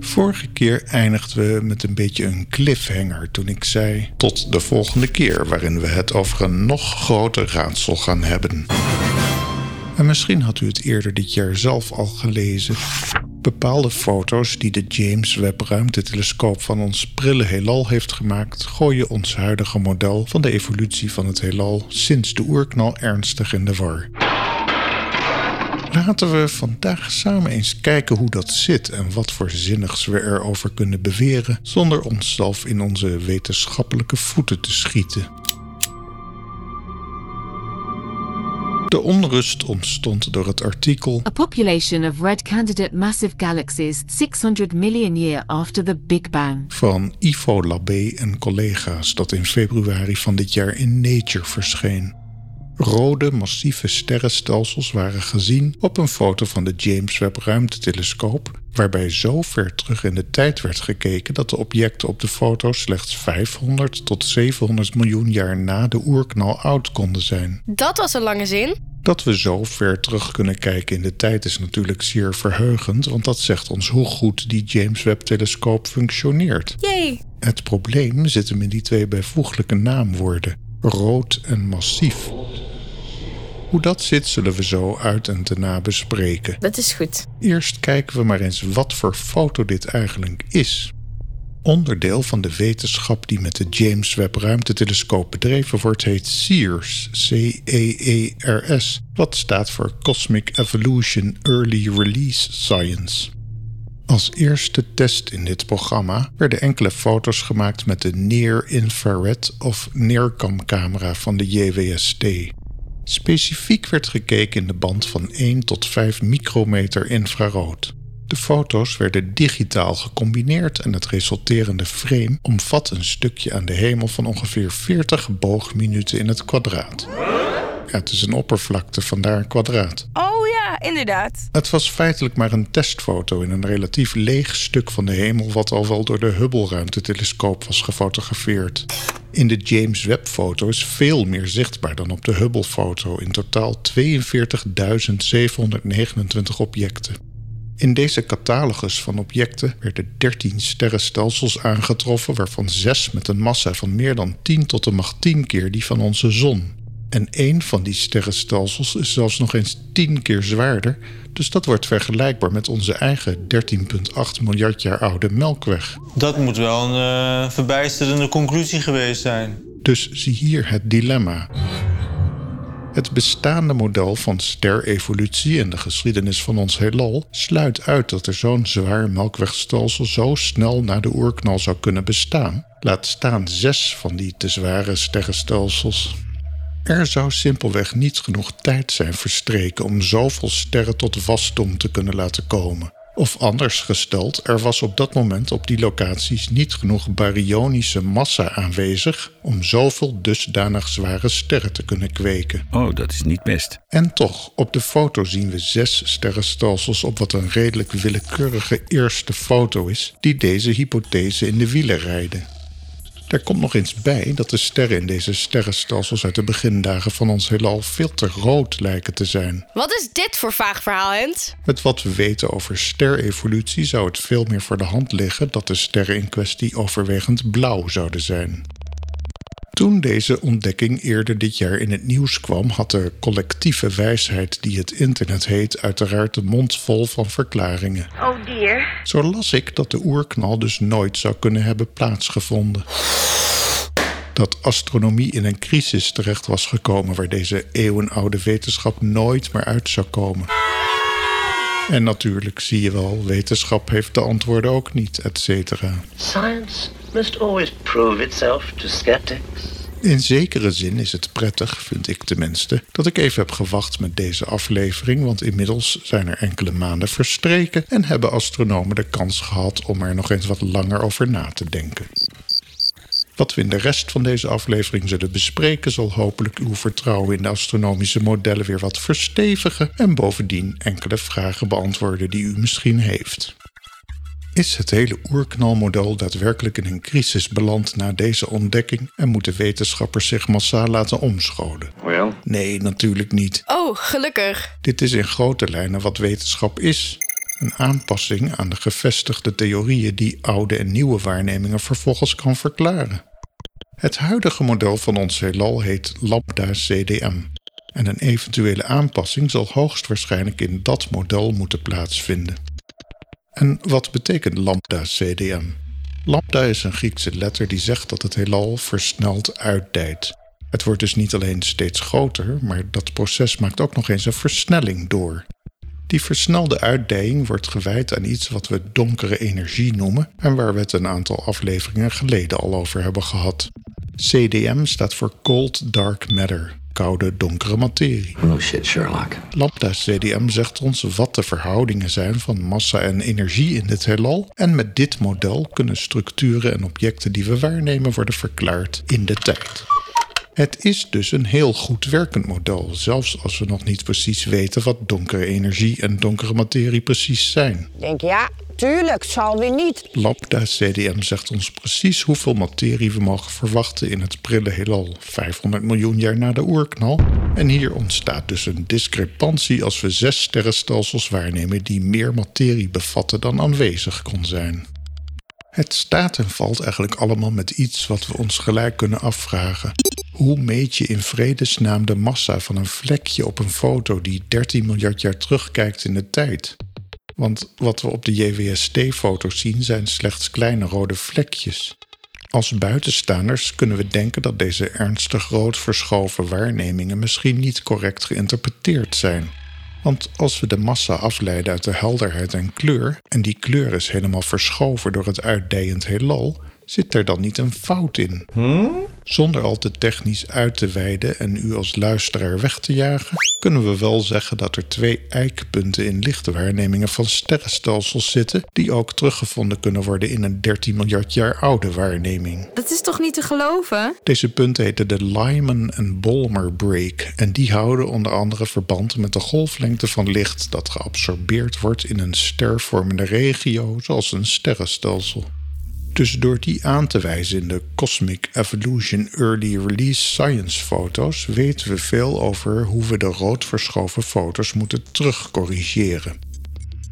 Vorige keer eindigden we met een beetje een cliffhanger toen ik zei: Tot de volgende keer, waarin we het over een nog groter raadsel gaan hebben. En misschien had u het eerder dit jaar zelf al gelezen. Bepaalde foto's die de James Webb ruimtetelescoop van ons prille heelal heeft gemaakt, gooien ons huidige model van de evolutie van het heelal sinds de oerknal ernstig in de war. Laten we vandaag samen eens kijken hoe dat zit en wat voor zinnigs we erover kunnen beweren zonder onszelf in onze wetenschappelijke voeten te schieten. De onrust ontstond door het artikel A population of red candidate massive galaxies 600 million year after the Big Bang. van Ivo Labé en collega's dat in februari van dit jaar in Nature verscheen. Rode, massieve sterrenstelsels waren gezien op een foto van de James Webb ruimtetelescoop, waarbij zo ver terug in de tijd werd gekeken dat de objecten op de foto slechts 500 tot 700 miljoen jaar na de oerknal oud konden zijn. Dat was een lange zin. Dat we zo ver terug kunnen kijken in de tijd is natuurlijk zeer verheugend, want dat zegt ons hoe goed die James Webb-telescoop functioneert. Jee. Het probleem zit hem in die twee bijvoeglijke naamwoorden, rood en massief. Hoe dat zit zullen we zo uit en te na bespreken. Dat is goed. Eerst kijken we maar eens wat voor foto dit eigenlijk is. Onderdeel van de wetenschap die met de James Webb ruimtetelescoop bedreven wordt, heet CEERS, C-E-E-R-S, wat staat voor Cosmic Evolution Early Release Science. Als eerste test in dit programma werden enkele foto's gemaakt met de Near Infrared of NIRCam-camera van de JWST. Specifiek werd gekeken in de band van 1 tot 5 micrometer infrarood. De foto's werden digitaal gecombineerd en het resulterende frame omvat een stukje aan de hemel van ongeveer 40 boogminuten in het kwadraat. Ja, het is een oppervlakte, vandaar een kwadraat. Oh ja, inderdaad. Het was feitelijk maar een testfoto in een relatief leeg stuk van de hemel, wat al wel door de Hubble-ruimtetelescoop was gefotografeerd. In de James Webb-foto is veel meer zichtbaar dan op de Hubble-foto, in totaal 42.729 objecten. In deze catalogus van objecten werden 13 sterrenstelsels aangetroffen, waarvan 6 met een massa van meer dan 10 tot de macht 10 keer die van onze zon. En één van die sterrenstelsels is zelfs nog eens 10 keer zwaarder, dus dat wordt vergelijkbaar met onze eigen 13,8 miljard jaar oude Melkweg. Dat moet wel een eh, verbijsterende conclusie geweest zijn. Dus zie hier het dilemma. Het bestaande model van sterevolutie en de geschiedenis van ons heelal sluit uit dat er zo'n zwaar melkwegstelsel zo snel na de oerknal zou kunnen bestaan. Laat staan zes van die te zware sterrenstelsels. Er zou simpelweg niet genoeg tijd zijn verstreken om zoveel sterren tot wasdom te kunnen laten komen. Of anders gesteld, er was op dat moment op die locaties niet genoeg baryonische massa aanwezig om zoveel dusdanig zware sterren te kunnen kweken. Oh, dat is niet best. En toch, op de foto zien we zes sterrenstelsels op wat een redelijk willekeurige eerste foto is, die deze hypothese in de wielen rijden. Daar komt nog eens bij dat de sterren in deze sterrenstelsels uit de begindagen van ons heelal veel te rood lijken te zijn. Wat is dit voor vaag verhaal, Hent? Met wat we weten over sterevolutie zou het veel meer voor de hand liggen dat de sterren in kwestie overwegend blauw zouden zijn. Toen deze ontdekking eerder dit jaar in het nieuws kwam, had de collectieve wijsheid die het internet heet uiteraard de mond vol van verklaringen. Oh dear. Zo las ik dat de oerknal dus nooit zou kunnen hebben plaatsgevonden. Dat astronomie in een crisis terecht was gekomen waar deze eeuwenoude wetenschap nooit meer uit zou komen. En natuurlijk zie je wel, wetenschap heeft de antwoorden ook niet, et cetera. Science must always prove itself to skeptics. In zekere zin is het prettig, vind ik tenminste, dat ik even heb gewacht met deze aflevering, want inmiddels zijn er enkele maanden verstreken en hebben astronomen de kans gehad om er nog eens wat langer over na te denken. Wat we in de rest van deze aflevering zullen bespreken, zal hopelijk uw vertrouwen in de astronomische modellen weer wat verstevigen en bovendien enkele vragen beantwoorden die u misschien heeft. Is het hele oerknalmodel daadwerkelijk in een crisis beland na deze ontdekking en moeten wetenschappers zich massaal laten omscholen? Nee, natuurlijk niet. Oh, gelukkig. Dit is in grote lijnen wat wetenschap is. Een aanpassing aan de gevestigde theorieën die oude en nieuwe waarnemingen vervolgens kan verklaren. Het huidige model van ons heelal heet Lambda CDM. En een eventuele aanpassing zal hoogstwaarschijnlijk in dat model moeten plaatsvinden. En wat betekent lambda CDM? Lambda is een Griekse letter die zegt dat het heelal versneld uitdijt. Het wordt dus niet alleen steeds groter, maar dat proces maakt ook nog eens een versnelling door. Die versnelde uitdijing wordt gewijd aan iets wat we donkere energie noemen en waar we het een aantal afleveringen geleden al over hebben gehad. CDM staat voor Cold Dark Matter, koude donkere materie. No shit, Sherlock. Lambda CDM zegt ons wat de verhoudingen zijn van massa en energie in dit heelal en met dit model kunnen structuren en objecten die we waarnemen worden verklaard in de tijd. Het is dus een heel goed werkend model, zelfs als we nog niet precies weten wat donkere energie en donkere materie precies zijn. Denk ja, tuurlijk, zal weer niet. Lambda CDM zegt ons precies hoeveel materie we mogen verwachten in het prille heelal, 500 miljoen jaar na de oerknal. En hier ontstaat dus een discrepantie als we zes sterrenstelsels waarnemen die meer materie bevatten dan aanwezig kon zijn. Het staat en valt eigenlijk allemaal met iets wat we ons gelijk kunnen afvragen. Hoe meet je in vredesnaam de massa van een vlekje op een foto die 13 miljard jaar terugkijkt in de tijd? Want wat we op de JWST-foto's zien zijn slechts kleine rode vlekjes. Als buitenstaanders kunnen we denken dat deze ernstig rood verschoven waarnemingen misschien niet correct geïnterpreteerd zijn. Want als we de massa afleiden uit de helderheid en kleur, en die kleur is helemaal verschoven door het uitdijend heelal, zit er dan niet een fout in? Zonder al te technisch uit te wijden en u als luisteraar weg te jagen, kunnen we wel zeggen dat er twee eikpunten in lichte waarnemingen van sterrenstelsels zitten, die ook teruggevonden kunnen worden in een 13 miljard jaar oude waarneming. Dat is toch niet te geloven? Deze punten heten de Lyman en Bolmer break en die houden onder andere verband met de golflengte van licht dat geabsorbeerd wordt in een stervormende regio zoals een sterrenstelsel. Dus door die aan te wijzen in de Cosmic Evolution Early Release Science foto's weten we veel over hoe we de rood verschoven foto's moeten terugcorrigeren.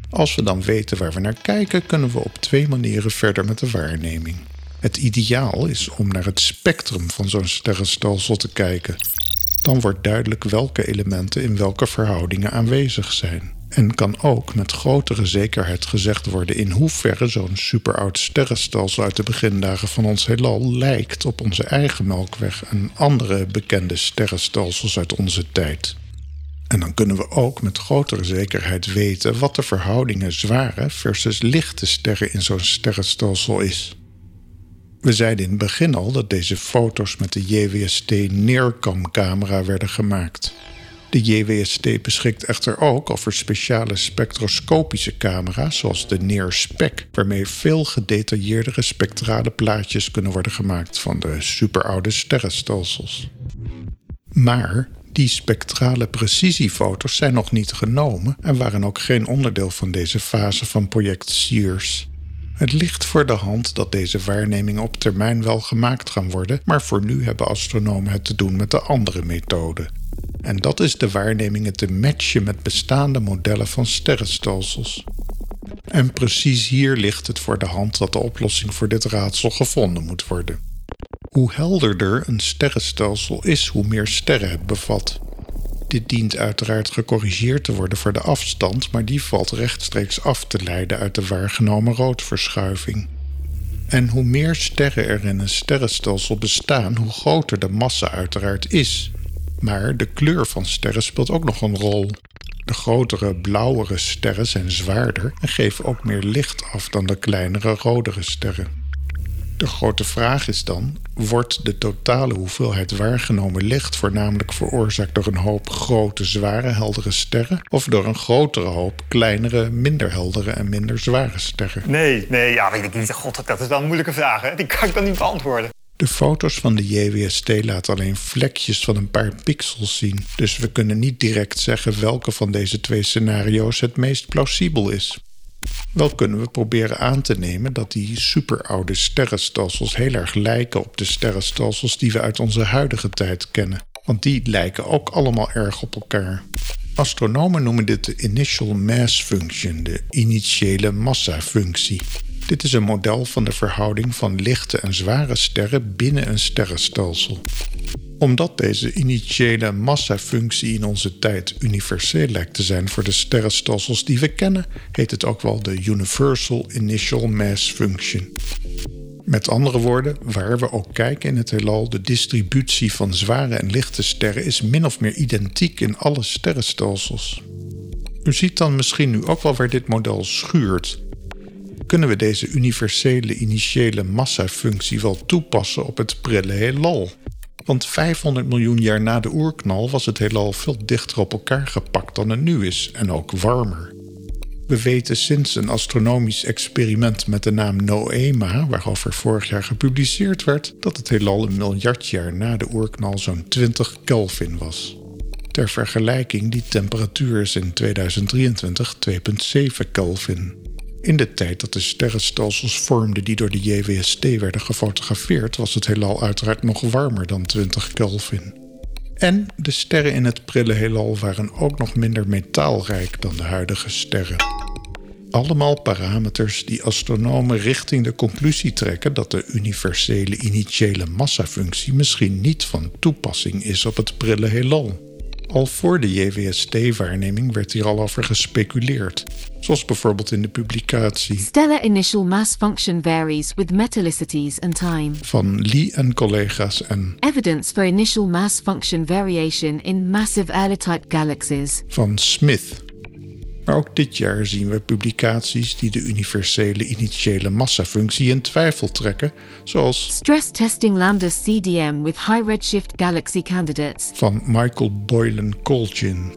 Als we dan weten waar we naar kijken, kunnen we op twee manieren verder met de waarneming. Het ideaal is om naar het spectrum van zo'n sterrenstelsel te kijken. Dan wordt duidelijk welke elementen in welke verhoudingen aanwezig zijn. En kan ook met grotere zekerheid gezegd worden in hoeverre zo'n superoud sterrenstelsel uit de begindagen van ons heelal lijkt op onze eigen Melkweg en andere bekende sterrenstelsels uit onze tijd. En dan kunnen we ook met grotere zekerheid weten wat de verhoudingen zware versus lichte sterren in zo'n sterrenstelsel is. We zeiden in het begin al dat deze foto's met de JWST neerkamcamera werden gemaakt. De JWST beschikt echter ook over speciale spectroscopische camera's, zoals de NIR-SPEC, waarmee veel gedetailleerdere spectrale plaatjes kunnen worden gemaakt van de superoude sterrenstelsels. Maar die spectrale precisiefoto's zijn nog niet genomen en waren ook geen onderdeel van deze fase van project SEARS. Het ligt voor de hand dat deze waarnemingen op termijn wel gemaakt gaan worden, maar voor nu hebben astronomen het te doen met de andere methode. En dat is de waarnemingen te matchen met bestaande modellen van sterrenstelsels. En precies hier ligt het voor de hand dat de oplossing voor dit raadsel gevonden moet worden. Hoe helderder een sterrenstelsel is, hoe meer sterren het bevat. Dit dient uiteraard gecorrigeerd te worden voor de afstand, maar die valt rechtstreeks af te leiden uit de waargenomen roodverschuiving. En hoe meer sterren er in een sterrenstelsel bestaan, hoe groter de massa uiteraard is. Maar de kleur van sterren speelt ook nog een rol. De grotere, blauwere sterren zijn zwaarder en geven ook meer licht af dan de kleinere, rodere sterren. De grote vraag is dan: wordt de totale hoeveelheid waargenomen licht voornamelijk veroorzaakt door een hoop grote, zware, heldere sterren of door een grotere hoop kleinere, minder heldere en minder zware sterren? Nee, nee, ja, weet ik niet. God, dat is wel een moeilijke vraag. Hè? Die kan ik dan niet beantwoorden. De foto's van de JWST laten alleen vlekjes van een paar pixels zien, dus we kunnen niet direct zeggen welke van deze twee scenario's het meest plausibel is. Wel kunnen we proberen aan te nemen dat die superoude sterrenstelsels heel erg lijken op de sterrenstelsels die we uit onze huidige tijd kennen, want die lijken ook allemaal erg op elkaar. Astronomen noemen dit de initial mass function, de initiële massafunctie. Dit is een model van de verhouding van lichte en zware sterren binnen een sterrenstelsel. Omdat deze initiële massafunctie in onze tijd universeel lijkt te zijn voor de sterrenstelsels die we kennen, heet het ook wel de Universal Initial Mass Function. Met andere woorden, waar we ook kijken in het heelal, de distributie van zware en lichte sterren is min of meer identiek in alle sterrenstelsels. U ziet dan misschien nu ook wel waar dit model schuurt. Kunnen we deze universele initiële massafunctie wel toepassen op het prille heelal? Want 500 miljoen jaar na de oerknal was het heelal veel dichter op elkaar gepakt dan het nu is en ook warmer. We weten sinds een astronomisch experiment met de naam Noema, waarover vorig jaar gepubliceerd werd, dat het heelal een miljard jaar na de oerknal zo'n 20 Kelvin was. Ter vergelijking, die temperatuur is in 2023 2,7 Kelvin. In de tijd dat de sterrenstelsels vormden die door de JWST werden gefotografeerd, was het heelal uiteraard nog warmer dan 20 Kelvin. En de sterren in het prille heelal waren ook nog minder metaalrijk dan de huidige sterren allemaal parameters die astronomen richting de conclusie trekken dat de universele initiële massafunctie misschien niet van toepassing is op het prille heelal. Al voor de JWST-waarneming werd hier al over gespeculeerd, zoals bijvoorbeeld in de publicatie Stellar initial mass function varies with metallicities and time. van Lee en collega's en Evidence for initial mass function variation in massive early-type galaxies. van Smith. Maar ook dit jaar zien we publicaties die de universele initiële massafunctie in twijfel trekken, zoals Stress testing lambda CDM with high redshift galaxy candidates. van Michael Boylan Colgin.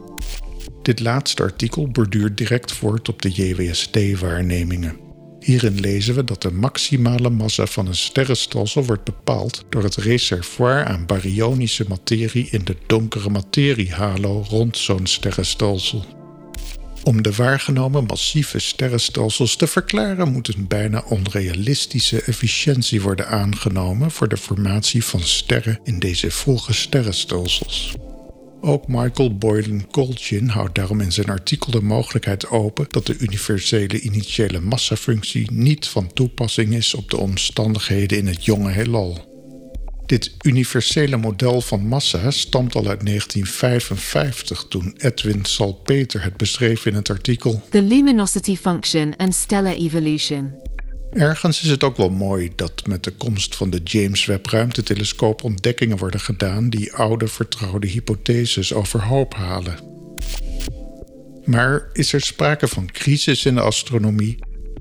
Dit laatste artikel borduurt direct voort op de JWST-waarnemingen. Hierin lezen we dat de maximale massa van een sterrenstelsel wordt bepaald door het reservoir aan baryonische materie in de donkere materiehalo rond zo'n sterrenstelsel. Om de waargenomen massieve sterrenstelsels te verklaren moet een bijna onrealistische efficiëntie worden aangenomen voor de formatie van sterren in deze vroege sterrenstelsels. Ook Michael Boylan Colchin houdt daarom in zijn artikel de mogelijkheid open dat de universele initiële massafunctie niet van toepassing is op de omstandigheden in het jonge heelal. Dit universele model van massa stamt al uit 1955 toen Edwin Salpeter het beschreef in het artikel. The luminosity function and stellar evolution. Ergens is het ook wel mooi dat met de komst van de James Webb ruimtetelescoop ontdekkingen worden gedaan die oude vertrouwde hypotheses overhoop halen. Maar is er sprake van crisis in de astronomie?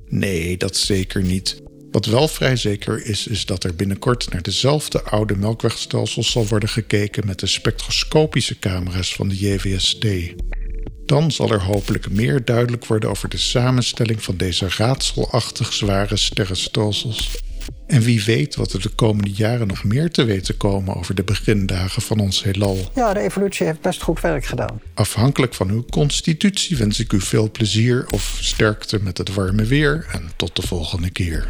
Nee, dat zeker niet. Wat wel vrij zeker is, is dat er binnenkort naar dezelfde oude melkwegstelsels zal worden gekeken met de spectroscopische camera's van de JWST. Dan zal er hopelijk meer duidelijk worden over de samenstelling van deze raadselachtig zware sterrenstelsels. En wie weet wat er de komende jaren nog meer te weten komen over de begindagen van ons heelal. Ja, de evolutie heeft best goed werk gedaan. Afhankelijk van uw constitutie wens ik u veel plezier of sterkte met het warme weer en tot de volgende keer.